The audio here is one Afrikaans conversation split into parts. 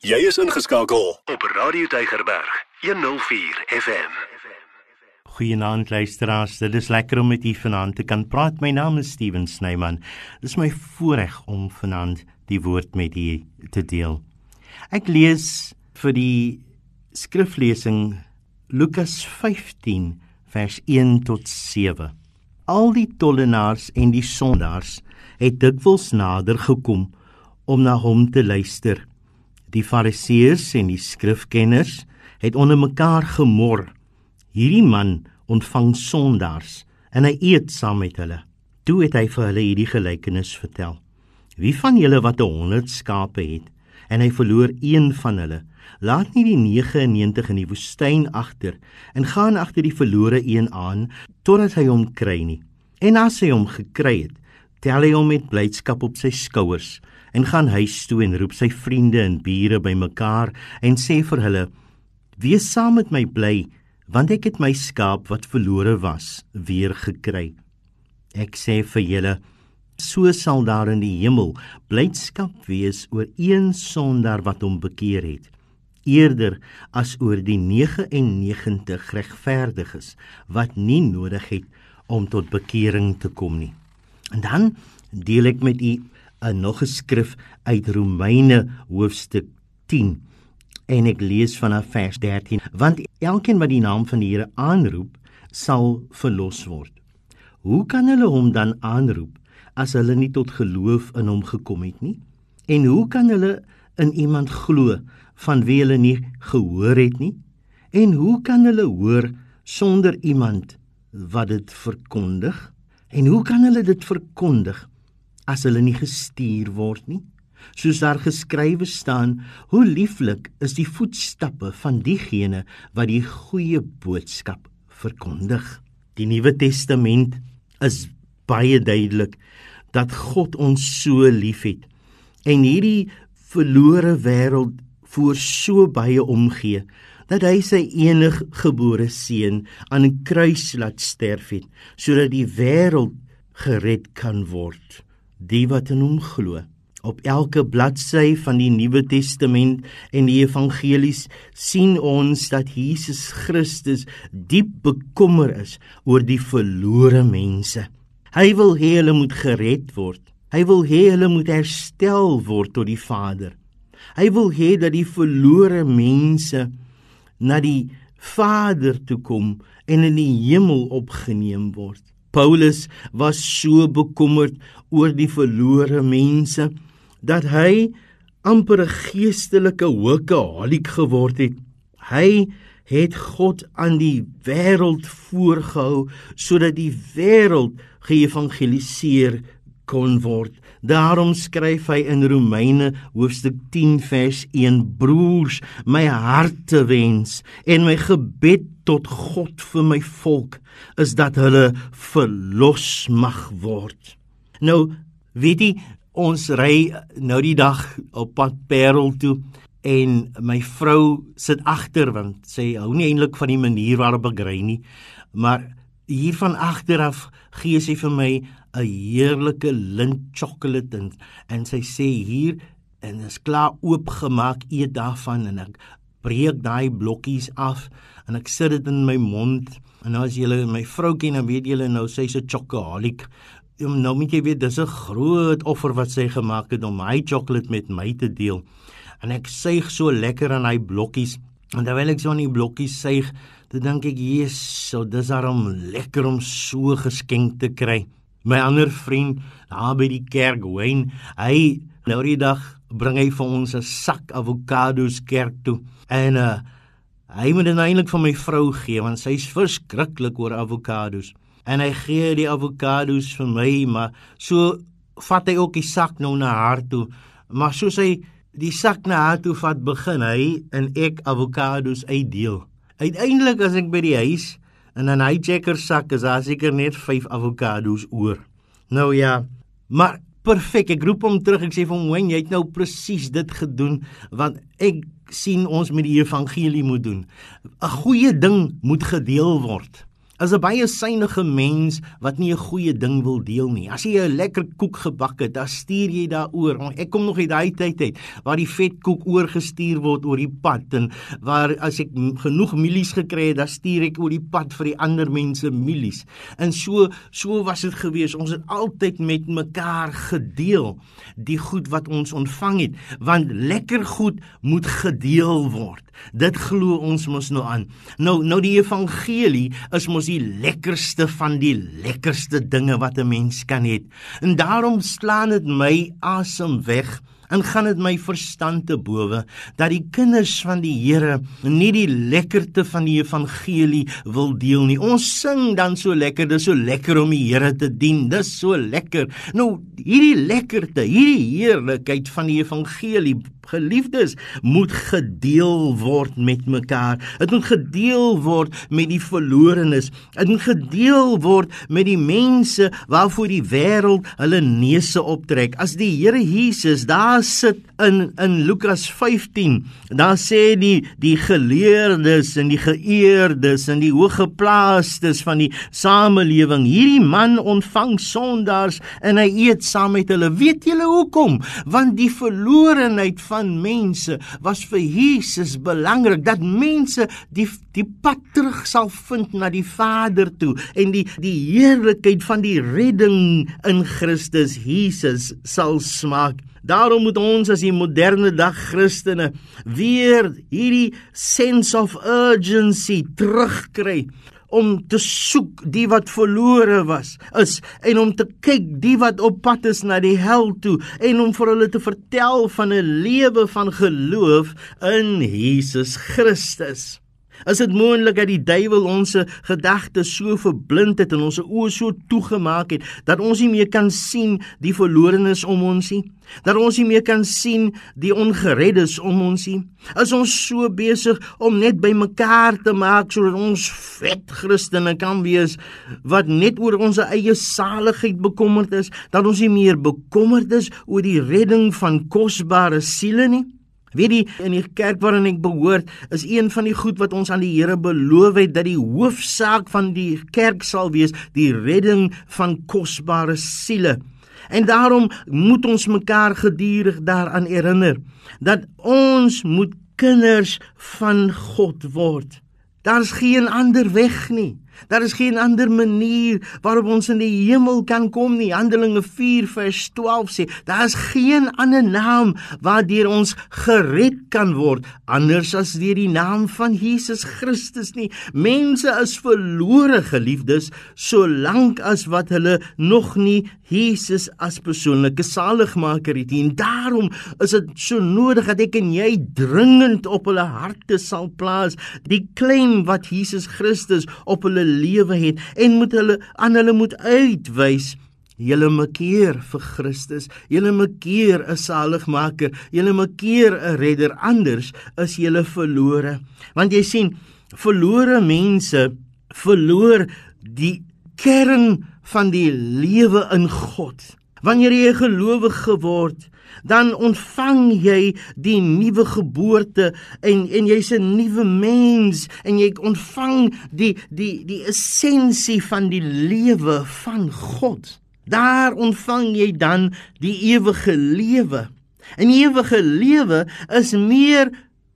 Jy is ingeskakel op Radio Deigerberg 104 FM. Goeienaand luisteraars, dit is lekker om met u vanaand te kan praat. My naam is Steven Snyman. Dit is my voorreg om vanaand die woord met u te deel. Ek lees vir die skriflesing Lukas 15 vers 1 tot 7. Al die tollenaars en die sondaars het dikwels nader gekom om na hom te luister. Die Fariseërs en die skrifkenners het onder mekaar gemor. Hierdie man ontvang sondaars en hy eet saam met hulle. Toe het hy vir hulle hierdie gelykenis vertel. Wie van julle wat 100 skape het en hy verloor een van hulle, laat nie die 99 in die woestyn agter en gaan agter die verlore een aan totdat hy hom kry nie. En as hy hom gekry het, tel hy hom met blydskap op sy skouers en gaan huis toe en roep sy vriende en bure bymekaar en sê vir hulle: "Wees saam met my bly, want ek het my skaap wat verlore was weer gekry." Ek sê vir julle, so sal daar in die hemel blydskap wees oor een sondaar wat hom bekeer het, eerder as oor die 99 regverdiges wat nie nodig het om tot bekering te kom nie. En dan deel ek met u 'n nog 'n skrif uit Romeine hoofstuk 10 en ek lees vanaf vers 13 want elkeen wat die naam van die Here aanroep sal verlos word. Hoe kan hulle hom dan aanroep as hulle nie tot geloof in hom gekom het nie? En hoe kan hulle in iemand glo van wie hulle nie gehoor het nie? En hoe kan hulle hoor sonder iemand wat dit verkondig? En hoe kan hulle dit verkondig as hulle nie gestuur word nie. Soos daar geskrywe staan, hoe lieflik is die voetstappe van diegene wat die goeie boodskap verkondig. Die Nuwe Testament is baie duidelik dat God ons so liefhet en hierdie verlore wêreld voor so baie omgee dat hy sy eniggebore seun aan 'n kruis laat sterf het sodat die wêreld gered kan word die wat in hom glo. Op elke bladsy van die Nuwe Testament en die Evangelies sien ons dat Jesus Christus diep bekommer is oor die verlore mense. Hy wil hê hulle moet gered word. Hy wil hê hulle moet herstel word tot die Vader. Hy wil hê dat die verlore mense na die Vader toe kom en in die hemel opgeneem word. Paulus was so bekommerd oor die verlore mense dat hy amper 'n geestelike workaholic geword het. Hy het God aan die wêreld voorgehou sodat die wêreld geëvangeliseer kon word. Daarom skryf hy in Romeine hoofstuk 10 vers 1: Broers, my harte wens en my gebed tot God vir my volk is dat hulle verlos mag word. Nou, weet jy, ons ry nou die dag op pad Parel toe en my vrou sit agter want sy hou nie eintlik van die manier waarop ek ry nie, maar hier van agter af gee sy vir my 'n heerlike lint sjokolade en, en sy sê hier en is klaar oopgemaak eet daarvan en ek breek daai blokkies af en ek sit dit in my mond en nou as julle my vrou ken dan weet julle nou sy's 'n chocolic nou moet jy weet dis 'n groot offer wat sy gemaak het om my sjokolade met my te deel en ek suig so lekker aan hy blokkies en terwyl ek so aan die blokkies suig dan dink ek Jesus so dis daarom lekker om so geskenk te kry My ander vriend daar by die kerk, Wayne, hy nou die dag bring hy vir ons 'n sak avokado's kerk toe. En uh hy moet dit nou eintlik vir my vrou gee want sy's verskriklik oor avokado's. En hy gee die avokado's vir my, maar so vat hy ook die sak nou na haar toe. Maar soos hy die sak na haar toe vat, begin hy en ek avokado's uitdeel. Uiteindelik as ek by die huis En in hy checker sak is daar seker net 5 avokado's oor. Nou ja, maar perfek. Ek roep hom terug. Ek sê vir hom, "Wen, jy het nou presies dit gedoen wat ek sien ons met die evangelie moet doen. 'n Goeie ding moet gedeel word. As 'n baie synige mens wat nie 'n goeie ding wil deel nie. As jy 'n lekker koek gebak het, dan stuur jy daaroor. Ek kom nog uit daai tyd uit waar die vetkoek oorgestuur word oor die pad en waar as ek genoeg mielies gekry het, dan stuur ek oor die pad vir die ander mense mielies. En so so was dit gewees. Ons het altyd met mekaar gedeel die goed wat ons ontvang het, want lekker goed moet gedeel word. Dit glo ons mos nou aan. Nou nou die evangelie is mos die lekkerste van die lekkerste dinge wat 'n mens kan hê. En daarom slaan dit my asem weg en gaan dit my verstand te bowe dat die kinders van die Here nie die lekkerte van die evangelie wil deel nie. Ons sing dan so lekker, dis so lekker om die Here te dien. Dis so lekker. Nou hierdie lekkerte, hierdie heerlikheid van die evangelie Geliefdes moet gedeel word met mekaar. Dit moet gedeel word met die verlorenes. Dit moet gedeel word met die mense waarvoor die wêreld hulle neuse optrek. As die Here Jesus daar sit in in Lukas 15. Daar sê die die geleerdes en die geëerdes en die hooggeplaastes van die samelewing, hierdie man ontvang sondaars en hy eet saam met hulle. Weet julle hoekom? Want die verlorenheid van mense was vir Jesus belangrik dat mense die die pad terug sal vind na die Vader toe en die die heerlikheid van die redding in Christus Jesus sal smaak. Daarom moet ons as die moderne dag Christene weer hierdie sense of urgency terugkry om te soek die wat verlore was is en om te kyk die wat op pad is na die hel toe en om vir hulle te vertel van 'n lewe van geloof in Jesus Christus. Is dit moontlik dat die duiwel ons gedagtes so verblind het en ons oë so toegemaak het dat ons nie meer kan sien die verlorenes om ons nie? Dat ons nie meer kan sien die ongereddes om ons nie? Is ons so besig om net by mekaar te maak sodat ons vet Christene kan wees wat net oor ons eie saligheid bekommerd is, dat ons nie meer bekommerd is oor die redding van kosbare siele nie? Weet jy, in die kerk waarin ek behoort, is een van die goed wat ons aan die Here beloof het dat die hoofsaak van die kerk sal wees die redding van kosbare siele. En daarom moet ons mekaar gedurig daaraan herinner dat ons moet kinders van God word. Daar's geen ander weg nie. Daar is geen ander manier waarop ons in die hemel kan kom nie. Handelinge 4 vers 12 sê, daar is geen ander naam waardeur ons gered kan word anders as deur die naam van Jesus Christus nie. Mense is verlore geliefdes solank as wat hulle nog nie Jesus as persoonlike saligmaker het nie. En daarom is dit so nodig dat ek en jy dringend op hulle harte sal plaas die klem wat Jesus Christus op hulle lewe het en moet hulle aan hulle moet uitwys julle makeer vir Christus. Julle makeer 'n saligmaker julle makeer 'n redder. Anders is julle verlore want jy sien verlore mense verloor die kern van die lewe in God wanneer jy 'n gelowige word dan ontvang jy die nuwe geboorte en en jy's 'n nuwe mens en jy ontvang die die die essensie van die lewe van God. Daar ontvang jy dan die ewige lewe. En die ewige lewe is meer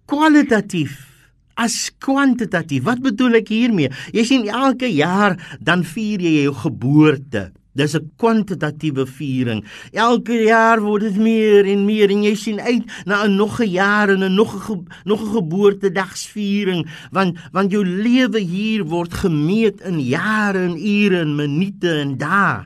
kwalitatief as kwantitatief. Wat bedoel ek hiermee? Jy sien elke jaar dan vier jy jou geboorte. Dis 'n kwantitatiewe viering. Elke jaar word dit meer en meer en jy sien uit na 'n nog 'n jaar en 'n nog 'n nog 'n geboortedagsviering want want jou lewe hier word gemeet in jare en ure en minute en dae.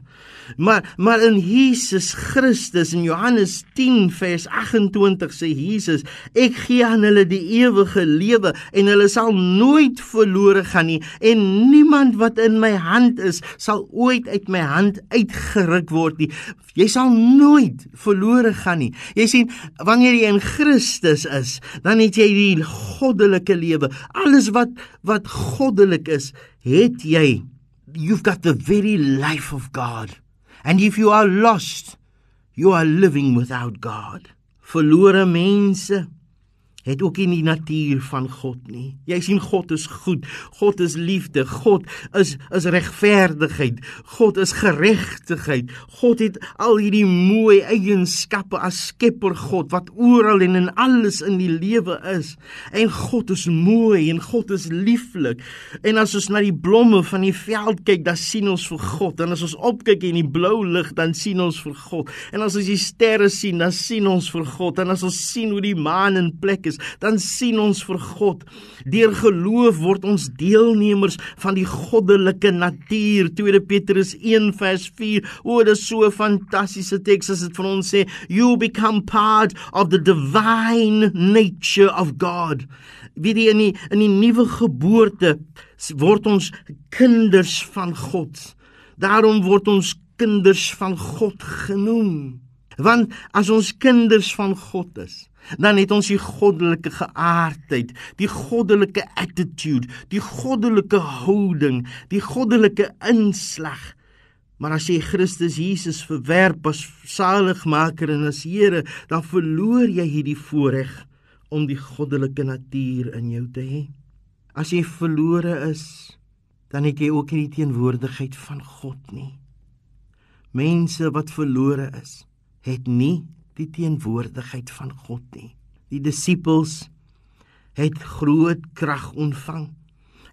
Maar maar in Jesus Christus in Johannes 10 vers 28 sê Jesus, ek gee aan hulle die ewige lewe en hulle sal nooit verlore gaan nie en niemand wat in my hand is sal ooit uit my hand uitgeruk word nie. Jy sal nooit verlore gaan nie. Jy sien, wanneer jy in Christus is, dan het jy die goddelike lewe. Alles wat wat goddelik is, het jy. You've got the very life of God. And if you are lost, you are living without God. Verlore mense het ook nie die natuur van God nie. Jy sien God is goed. God is liefde. God is is regverdigheid. God is geregtigheid. God het al hierdie mooi eienskappe as Skepper God wat oral en in alles in die lewe is. En God is mooi en God is lieflik. En as ons na die blomme van die veld kyk, dan sien ons vir God. En as ons opkyk in die blou lig, dan sien ons vir God. En as ons die sterre sien, dan sien ons vir God. En as ons sien hoe die maan in plek is, dan sien ons vir God. Deur geloof word ons deelnemers van die goddelike natuur. 2 Petrus 1 vers 4. O, dit is so 'n fantastiese teks as dit vir ons sê, you become part of the divine nature of God. Wie die in die in die nuwe geboorte word ons kinders van God. Daarom word ons kinders van God genoem. Want as ons kinders van God is, dan het ons die goddelike geaardheid, die goddelike attitude, die goddelike houding, die goddelike inslag. Maar as jy Christus Jesus verwerp as saligmaker en as Here, dan verloor jy hierdie voorreg om die goddelike natuur in jou te hê. As jy verlore is, dan het jy ook nie die teenwoordigheid van God nie. Mense wat verlore is, het nie die teenwoordigheid van God nie. Die disippels het groot krag ontvang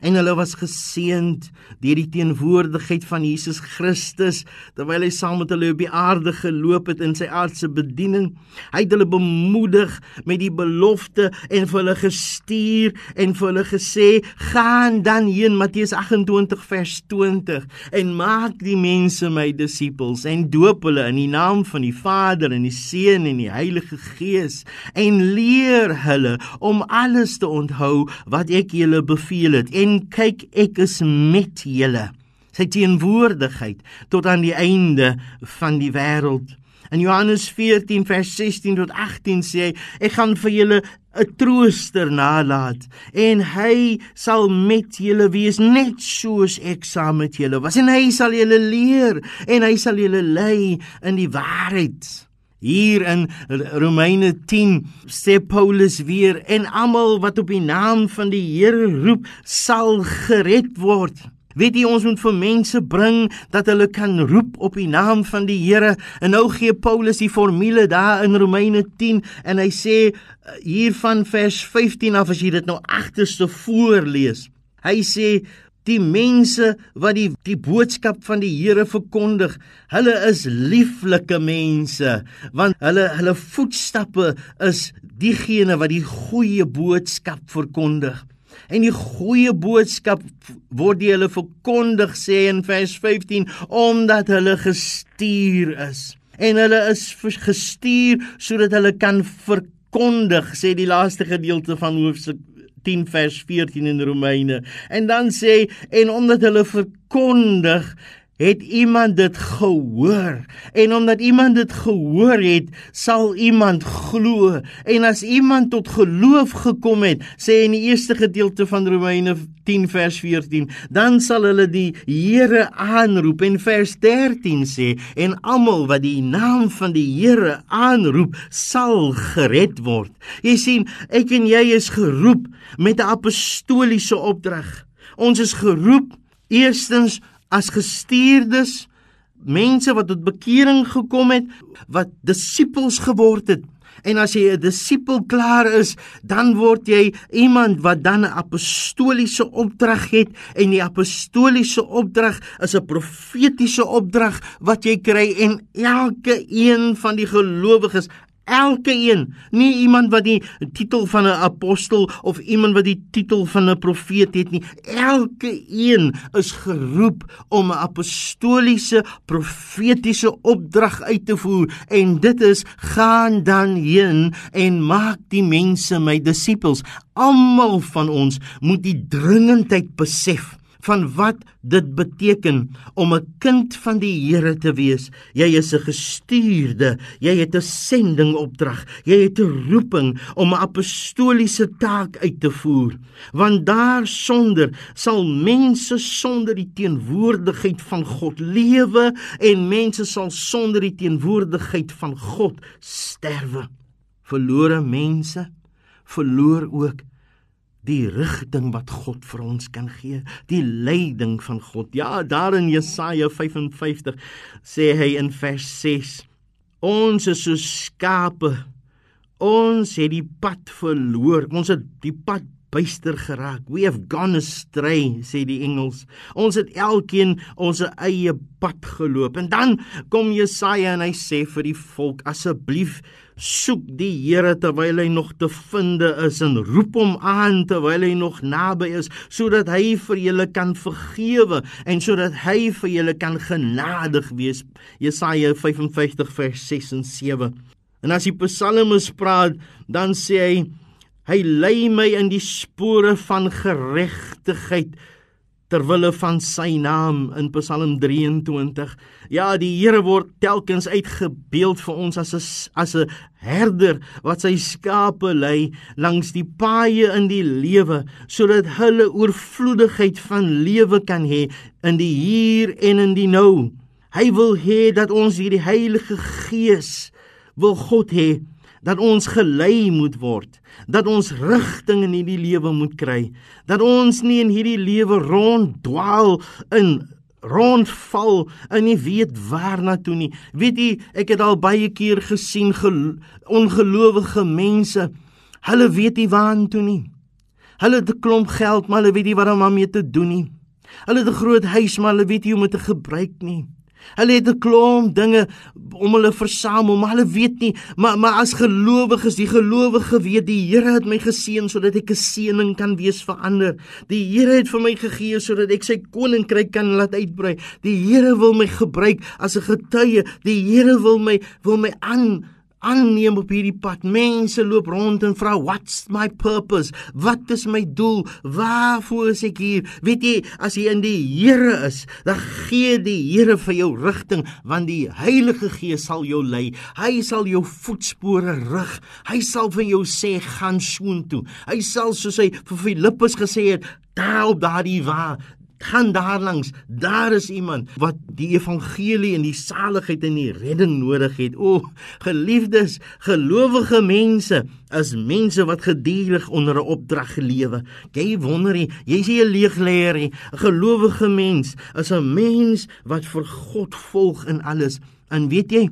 en hulle was geseënd deur die teenwoordigheid van Jesus Christus terwyl hy saam met hulle op die aarde geloop het in sy aardse bediening. Hy het hulle bemoedig met die belofte en vir hulle gestuur en vir hulle gesê: "Gaan dan heen Matteus 28 vers 20 en maak die mense my disippels en doop hulle in die naam van die Vader en die Seun en die Heilige Gees en leer hulle om alles te onthou wat ek julle beveel het." En kyk ek is met julle. Sy teenwoordigheid tot aan die einde van die wêreld. In Johannes 14 vers 16 tot 18 sê hy ek gaan vir julle 'n trooster nalat en hy sal met julle wees net soos ek saam met julle was. En hy sal julle leer en hy sal julle lei in die waarheid Hier in Romeine 10 sê Paulus weer en almal wat op die naam van die Here roep sal gered word. Weet jy ons moet vir mense bring dat hulle kan roep op die naam van die Here en nou gee Paulus die formule daar in Romeine 10 en hy sê eh, hier van vers 15 af as jy dit nou agterste voorlees. Hy sê die mense wat die die boodskap van die Here verkondig, hulle is lieflike mense, want hulle hulle voetstappe is diegene wat die goeie boodskap verkondig. En die goeie boodskap word die hulle verkondig sê in vers 15 omdat hulle gestuur is. En hulle is gestuur sodat hulle kan verkondig sê die laaste gedeelte van hoofstuk 10 vers 14 in Romeine. En dan sê en omdat hulle verkondig het iemand dit gehoor? En omdat iemand dit gehoor het sal iemand glo. En as iemand tot geloof gekom het sê in die eerste gedeelte van Romeine 10 vers 14 dan sal hulle die Here aanroep. En vers 13 sê en almal wat die naam van die Here aanroep sal gered word. Jy sien ek en jy is geroep met 'n apostoliese opdrag. Ons is geroep eerstens as gestuurdes mense wat tot bekering gekom het wat disippels geword het. En as jy 'n disipel klaar is dan word jy iemand wat dan 'n apostoliese opdrag het. En die apostoliese opdrag is 'n profetiese opdrag wat jy kry en elke een van die gelowiges Elke een, nie iemand wat die titel van 'n apostel of iemand wat die titel van 'n profeet het nie. Elke een is geroep om 'n apostoliese profetiese opdrag uit te voer en dit is gaan dan heen en maak die mense my disippels. Almal van ons moet die dringendheid besef van wat dit beteken om 'n kind van die Here te wees. Jy is 'n gestuurde, jy het 'n sendingopdrag, jy het 'n roeping om 'n apostoliese taak uit te voer. Want daar sonder sal mense sonder die teenwoordigheid van God lewe en mense sal sonder die teenwoordigheid van God sterwe. Verlore mense verloor ook die rigting wat God vir ons kan gee, die leiding van God. Ja, daar in Jesaja 55 sê hy in vers 6: Ons is so skape. Ons het die pad verloor. Ons het die pad byster geraak. We have gone astray, sê die engels. Ons het elkeen ons eie pad geloop. En dan kom Jesaja en hy sê vir die volk: Asseblief soek die Here terwyl hy nog te finde is en roep hom aan terwyl hy nog naby is sodat hy vir julle kan vergewe en sodat hy vir julle kan genadig wees Jesaja 55 vers 6 en 7 en as die psalmes praat dan sê hy hy lei my in die spore van geregtigheid ter wille van sy naam in Psalm 23. Ja, die Here word telkens uitgebeeld vir ons as 'n as 'n herder wat sy skape lei langs die paaie in die lewe sodat hulle oorvloedigheid van lewe kan hê in die hier en in die nou. Hy wil hê dat ons hierdie Heilige Gees wil God hê dat ons gelei moet word, dat ons rigting in hierdie lewe moet kry, dat ons nie in hierdie lewe ronddwaal in rondval en nie weet waarna toe nie. Weet jy, ek het al baie keer gesien ongelowige mense, hulle weet nie waarna toe nie. Hulle het 'n klomp geld, maar hulle weet nie wat om daarmee te doen nie. Hulle het 'n groot huis, maar hulle weet nie hoe om dit te gebruik nie. Hulle het 'n klomp dinge om hulle versamel, maar hulle weet nie, maar maar as gelowiges, die gelowige weet die Here het my geseën sodat ek 'n seëning kan wees vir ander. Die Here het vir my gegee sodat ek sy koninkryk kan laat uitbrei. Die Here wil my gebruik as 'n getuie. Die Here wil my wil my aan aanneem op hierdie pad. Mense loop rond en vra, "What's my purpose? Wat is my doel? Waarvoor is ek hier?" Weet jy, as jy in die Here is, dan gee die Here vir jou rigting, want die Heilige Gees sal jou lei. Hy sal jou voetspore rig. Hy sal vir jou sê, "Gaan soontoe." Hy sal soos hy vir Filippus gesê het, "Daar op daardie wa, gaan daar langs. Daar is iemand wat die evangelie en die saligheid en die redding nodig het. O, geliefdes, gelowige mense is mense wat gedurig onder 'n opdrag gelewe. Jy wonder jy, jy's nie 'n leegleier nie. 'n Gelowige mens is 'n mens wat vir God volg in alles. En weet jy,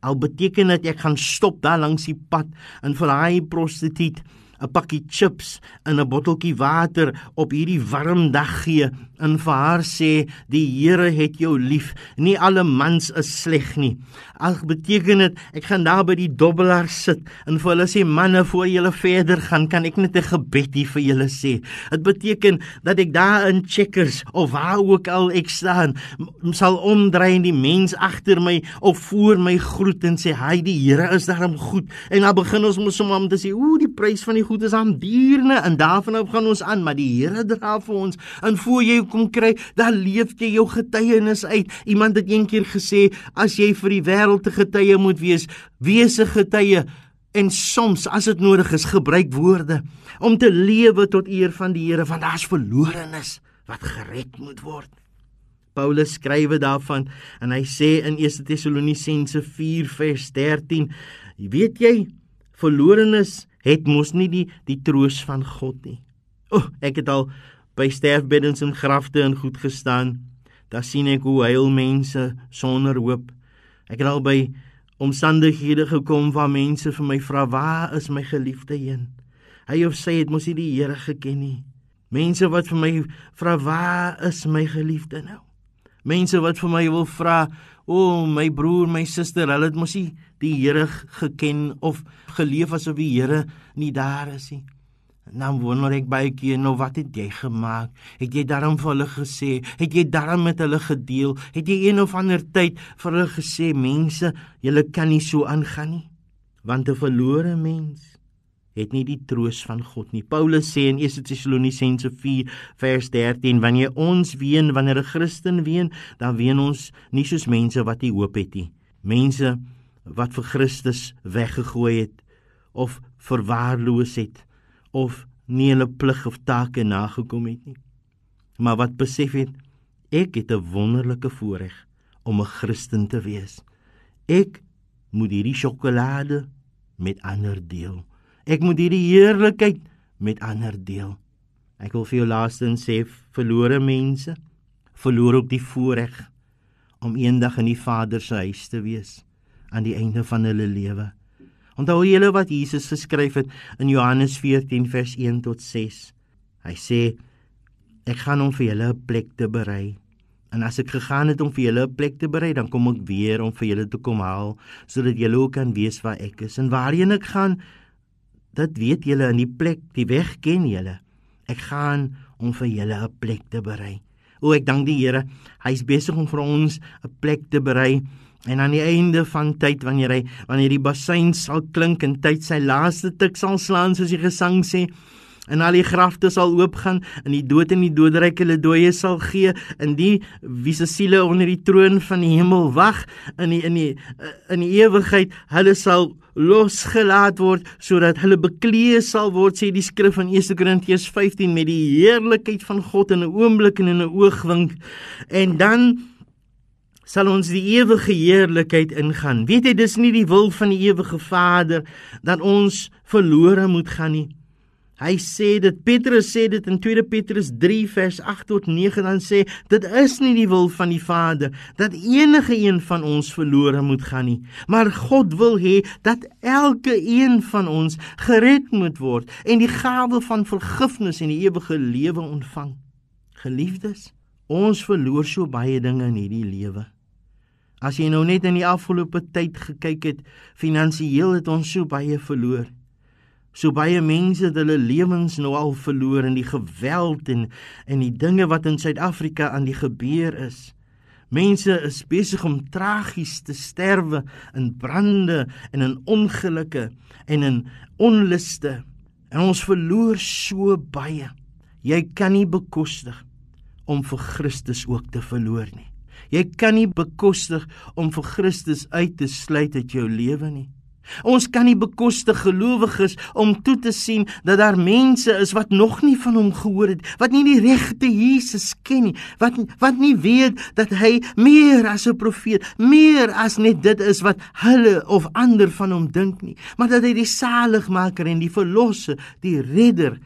al beteken dit ek gaan stop daar langs die pad en vir daai prostituut 'n pakkie chips en 'n botteltjie water op hierdie warm dag gee en vir haar sê die Here het jou lief. Nie alle mans is sleg nie. Ag beteken dit ek gaan daar by die dobbelaar sit en vir hulle sê manne voor julle verder gaan kan ek net 'n gebed hier vir julle sê. Dit beteken dat ek daar in checkers of waar ook al ek staan sal omdry en die mens agter my of voor my groet en sê hy die Here is daarom goed en dan begin ons mos sommer om te sê ooh die prys van die goed is aan dierne en daarvan af gaan ons aan maar die Here dra vir ons. En voor jy kom kry dan leef jy jou getuienis uit. Iemand het eendag gesê as jy vir die wêreld te getuie moet wees wees 'n getuie. En soms as dit nodig is gebruik woorde om te lewe tot eer van die Here want daar's verlorenes wat gered moet word. Paulus skrywe daarvan en hy sê in 1 Tessalonisense 4 vers 13 weet jy verlorenes het mos nie die die troos van God nie. O, oh, ek het al by sterfbeddens en grafte en goed gestaan. Daar sien ek hoe huil mense sonder hoop. Ek het al by omstandighede gekom waar mense vir my vra, "Waar is my geliefde een?" Hy of sy het mos nie die Here geken nie. Mense wat vir my vra, "Waar is my geliefde nou?" Mense wat vir my wil vra, "O, oh, my broer, my suster, hulle het mos nie die Here geken of geleef asof die Here nie daar is nie." Nou wonder ek baie keer nou wat het jy gemaak? Het jy daarom vir hulle gesê? Het jy daarom met hulle gedeel? Het jy een of ander tyd vir hulle gesê, mense, julle kan nie so aangaan nie? Want 'n verlore mens het nie die troos van God nie. Paulus sê in 1 Tessalonisense 4 vers 13, wanneer ons ween, wanneer 'n Christen ween, dan ween ons nie soos mense wat nie hoop het nie. Mense wat vir Christus weggegooi het of verwaarloos het of nie hulle plig of take nagekom het nie. Maar wat besef het, ek het 'n wonderlike voorreg om 'n Christen te wees. Ek moet hierdie sjokolade met ander deel. Ek moet hierdie heerlikheid met ander deel. Ek wil vir jou laastens sê verlore mense verloor ook die voorreg om eendag in die Vader se huis te wees aan die einde van hulle lewe. Onthou julle wat Jesus geskryf het in Johannes 14 vers 1 tot 6. Hy sê ek gaan om vir julle 'n plek te berei. En as ek gegaan het om vir julle 'n plek te berei, dan kom ek weer om vir julle te kom haal sodat julle ook kan weet waar ek is en waarheen ek gaan. Dit weet julle in die plek, die weg ken julle. Ek gaan om vir julle 'n plek te berei. O, ek dank die Here. Hy's besig om vir ons 'n plek te berei. En aan die einde van tyd wanneer hy wanneer die bassein sal klink en tyd sy laaste tik sal slaan soos die gesang sê, en al die grafte sal oopgaan en die dood en die doderyk hulle dooie sal gee en die wie se siele onder die troon van die hemel wag in die in die in die ewigheid hulle sal losgelaat word sodat hulle bekleë sal word sê die skrif in 1 Korintiërs 15 met die heerlikheid van God in 'n oomblik en in 'n oogwink. En dan sal ons die ewige heerlikheid ingaan. Weet jy dis nie die wil van die ewige Vader dat ons verlore moet gaan nie. Hy sê dit Petrus sê dit in 2 Petrus 3 vers 8 tot 9 dan sê dit is nie die wil van die Vader dat enige een van ons verlore moet gaan nie maar God wil hê dat elke een van ons gered moet word en die gawe van vergifnis en die ewige lewe ontvang. Geliefdes ons verloor so baie dinge in hierdie lewe as jy nou net in die afgelope tyd gekyk het finansiëel het ons so baie verloor So baie mense het hulle lewens nou al verloor in die geweld en en die dinge wat in Suid-Afrika aan die gebeur is. Mense is besig om tragies te sterwe in brande en in ongelukke en in onluste. En ons verloor so baie. Jy kan nie bekostig om vir Christus ook te verloor nie. Jy kan nie bekostig om vir Christus uit te sluit uit jou lewe nie. Ons kan nie bekostig gelowiges om toe te sien dat daar mense is wat nog nie van hom gehoor het, wat nie die regte Jesus ken nie, wat wat nie weet dat hy meer as 'n profeet, meer as net dit is wat hulle of ander van hom dink nie, maar dat hy die saligmaker en die verlosser, die redder,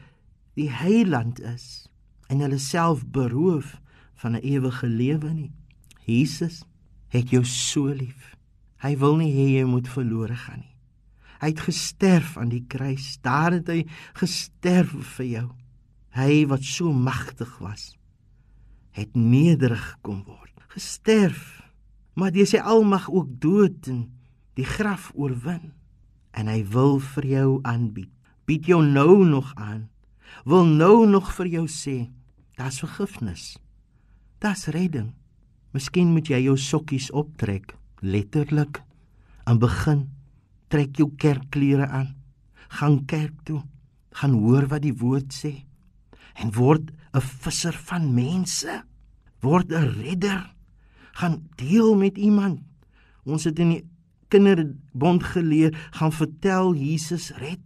die heiland is en hulle self beroof van 'n ewige lewe nie. Jesus het jou so lief. Hy wil nie hê jy moet verlore gaan nie. Hy het gesterf aan die kruis. Daar het hy gesterf vir jou. Hy wat so magtig was, het nederig kom word. Gesterf, maar deur sy almag ook dood en die graf oorwin. En hy wil vir jou aanbied. Bied jou nou nog aan. Wil nou nog vir jou sê, daar's vergifnis. Daar's redding. Miskien moet jy jou sokkies optrek, letterlik, en begin trek jou kerkklere aan. Gaan kerk toe. Gaan hoor wat die woord sê en word 'n visser van mense. Word 'n redder. Gaan deel met iemand. Ons het in die kinderbond geleer, gaan vertel Jesus red.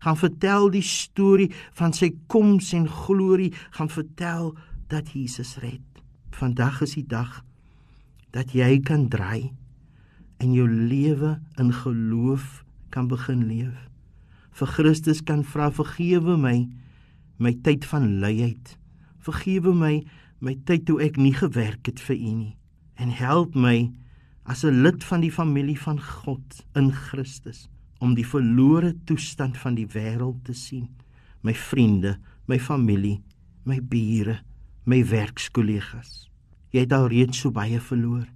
Gaan vertel die storie van sy koms en glorie, gaan vertel dat Jesus red. Vandag is die dag dat jy kan draai en jou lewe in geloof kan begin leef. Vir Christus kan vra vergewe my my tyd van luiheid. Vergewe my my tyd toe ek nie gewerk het vir U nie en help my as 'n lid van die familie van God in Christus om die verlore toestand van die wêreld te sien. My vriende, my familie, my bure, my werkskollegas. Jy het al reeds so baie verloor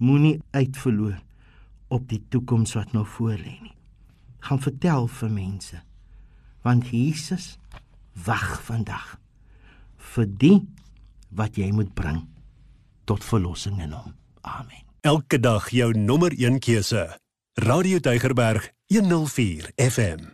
moenie uitverloor op die toekoms wat nou voor lê nie. Gaan vertel vir mense want Jesus wag vandag vir die wat jy moet bring tot verlossing in hom. Amen. Elke dag jou nommer 1 keuse. Radio Deugerberg 104 FM.